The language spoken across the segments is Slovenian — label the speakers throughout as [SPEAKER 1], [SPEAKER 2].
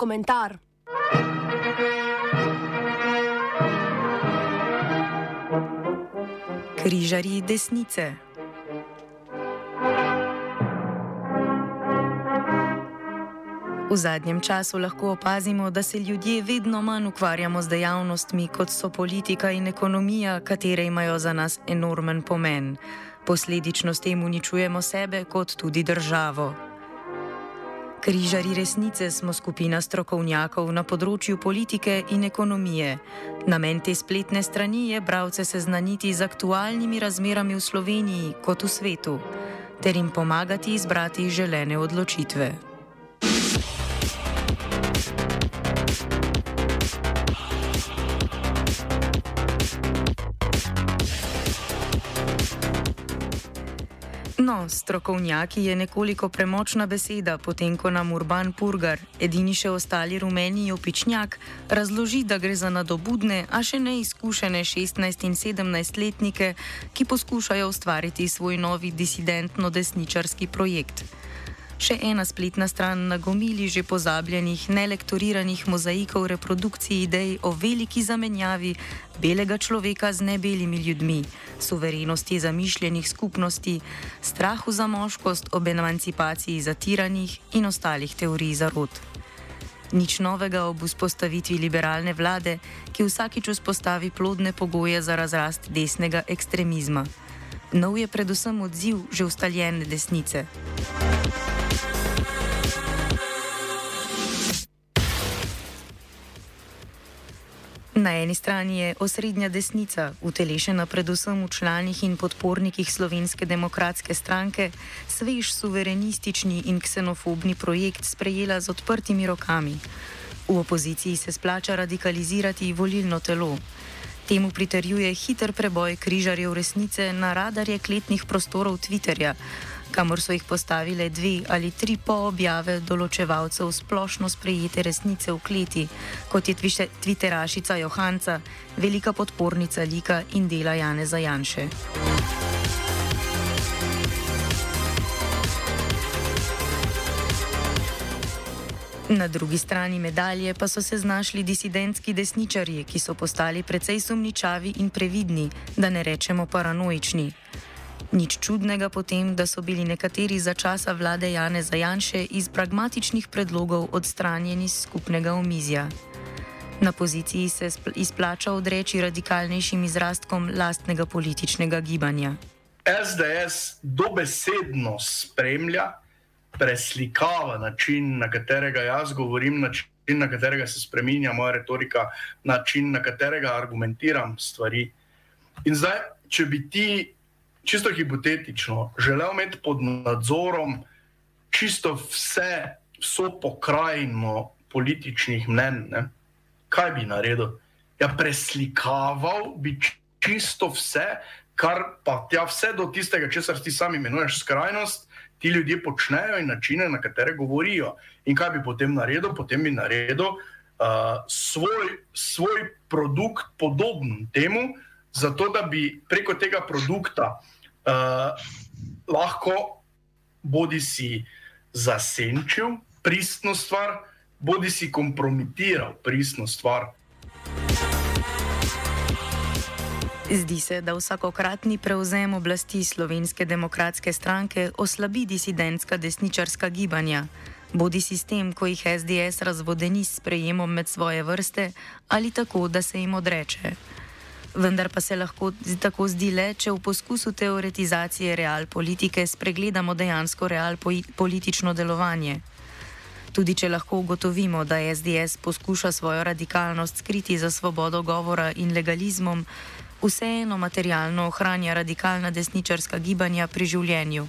[SPEAKER 1] komentar.
[SPEAKER 2] Križari desnice. V zadnjem času lahko opazimo, da se ljudje vedno manj ukvarjamo z dejavnostmi, kot so politika in ekonomija, katere imajo za nas enormen pomen. Posledično s tem uničujemo sebe, kot tudi državo. Križari resnice smo skupina strokovnjakov na področju politike in ekonomije. Namen te spletne strani je bralce seznaniti z aktualnimi razmerami v Sloveniji kot v svetu, ter jim pomagati izbrati želene odločitve. No, strokovnjaki je nekoliko premočna beseda, potem ko nam Urban Purgar, edini še ostali rumeni opičnjak, razloži, da gre za nadobudne, a še neizkušene 16 in 17 letnike, ki poskušajo ustvariti svoj novi disidentno-desničarski projekt. Še ena spletna stran na gomili že pozabljenih, nelektoriranih mozaikov reprodukciji idej o veliki zamenjavi belega človeka z nebelimi ljudmi, suverenosti zamišljenih skupnosti, strahu za moškost ob emancipaciji zatiranih in ostalih teorij zarod. Nič novega ob vzpostavitvi liberalne vlade, ki vsakič vzpostavi plodne pogoje za razrast desnega ekstremizma. Nov je predvsem odziv že ustaljene desnice. Na eni strani je osrednja desnica, utelešena predvsem v članih in podpornikih Slovenske demokratske stranke, svež suverenistični in ksenofobni projekt sprejela z odprtimi rokami. V opoziciji se splača radikalizirati volilno telo. Temu pritrjuje hiter preboj križarjev resnice na radarje kletnih prostorov Twitterja, kamor so jih postavile dve ali tri po objave določevalcev splošno sprejete resnice v kleti, kot je Twitterašica Johanca, velika podpornica lika in dela Jane Zajanše. Na drugi strani medalje pa so se znašli disidentski desničarji, ki so postali precej sumničavi in previdni, da ne rečemo paranoični. Nič čudnega potem, da so bili nekateri za časa vlade Jane Zajanše iz pragmatičnih predlogov odstranjeni z skupnega omizja. Na poziciji se izplača odreči radikalnejšim izrastkom lastnega političnega gibanja.
[SPEAKER 3] SDS dobesedno spremlja, preslikava način, na katerega jaz govorim, način, na katerega se spremenja moja retorika, način, na katerega argumentiram stvari. In zdaj, če bi ti čisto hipotetično, želel imeti pod nadzorom čisto vse, vso pokrajino političnih mnen, ne? kaj bi naredil? Ja, preslikaval bi čisto vse, kar pa tja vse do tistega, česar ti sami imenuješ skrajnost, ti ljudje počnejo in načine, na katere govorijo. In kaj bi potem naredil? Potem bi naredil uh, svoj, svoj produkt podoben temu, zato da bi preko tega produkta uh, lahko bodi si zasenčil pristno stvar, bodi si kompromitiral pristno stvar.
[SPEAKER 2] Zdi se, da vsakokratni prevzem oblasti Slovenske demokratske stranke oslabi disidentska desničarska gibanja. Bodi sistem, ko jih SDS razvodeni s prejemom med svoje vrste, ali tako, da se jim odreče vendar pa se lahko tako zdi le, če v poskusu teoretizacije real politike spregledamo dejansko real politično delovanje. Tudi če lahko ugotovimo, da SDS poskuša svojo radikalnost skriti za svobodo govora in legalizmom, vseeno materialno ohranja radikalna desničarska gibanja pri življenju.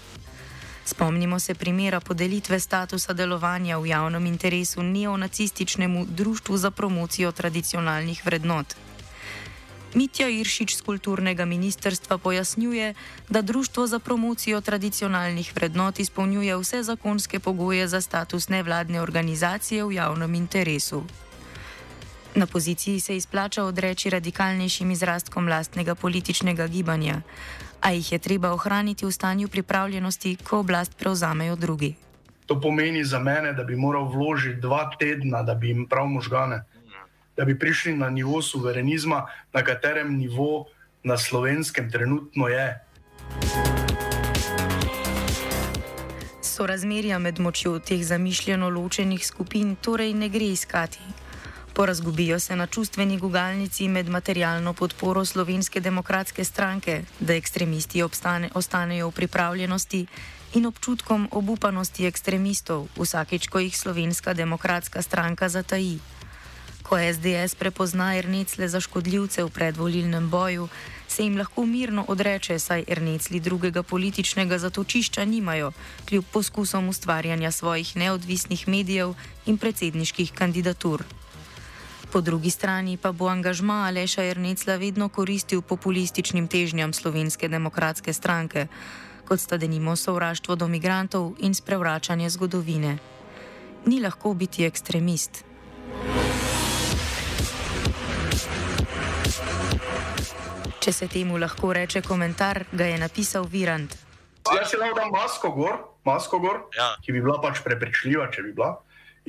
[SPEAKER 2] Spomnimo se primera podelitve statusa delovanja v javnem interesu neonacističnemu društvu za promocijo tradicionalnih vrednot. Mitja Iršič z kulturnega ministerstva pojasnjuje, da Društvo za promocijo tradicionalnih vrednot izpolnjuje vse zakonske pogoje za status nevladne organizacije v javnem interesu. Na poziciji se izplača odreči radikalnejšim izrastkom lastnega političnega gibanja, a jih je treba ohraniti v stanju pripravljenosti, ko oblast prevzamejo drugi.
[SPEAKER 3] To pomeni za mene, da bi moral vložiti dva tedna, da bi jim prav možgane, da bi prišli na nivo suverenizma, na katerem nivo na slovenskem trenutno je.
[SPEAKER 2] Sorazmerja med močjo teh zamišljeno ločenih skupin torej ne gre iskati. Porazgubijo se na čustveni gugalnici med materialno podporo slovenske demokratske stranke, da ekstremisti obstane, ostanejo v pripravljenosti in občutkom obupanosti ekstremistov, vsakeč, ko jih slovenska demokratska stranka zataji. Ko SDS prepozna Ernecle za škodljivce v predvolilnem boju, se jim lahko mirno odreče, saj Ernecli drugega političnega zatočišča nimajo, kljub poskusom ustvarjanja svojih neodvisnih medijev in predsedniških kandidatur. Po drugi strani pa bo angažma Aleša Ernecla vedno koristil populističnim težnjam slovenske demokratske stranke, kot sta denimo sovraštvo do migrantov in sprevračanje zgodovine. Ni lahko biti ekstremist. Če se temu lahko reče komentar, ga je napisal Virant.
[SPEAKER 3] Jaz si lahko dam masko gor, masko gor
[SPEAKER 1] Ja.
[SPEAKER 3] ki bi bila pač prepričljiva, če bi bila.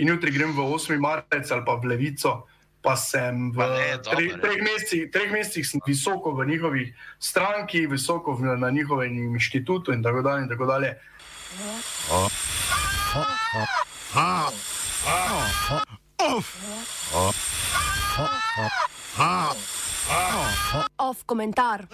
[SPEAKER 3] In jutri grem v 8. marec ali pa v Levico, pa sem v
[SPEAKER 1] Pa ne, dobro,
[SPEAKER 3] treh, mesecih, treh mesecih sem visoko v njihovi stranki, visoko v, na njihovem inštitutu in tako dalje. In tako dalje.
[SPEAKER 4] Off komentar.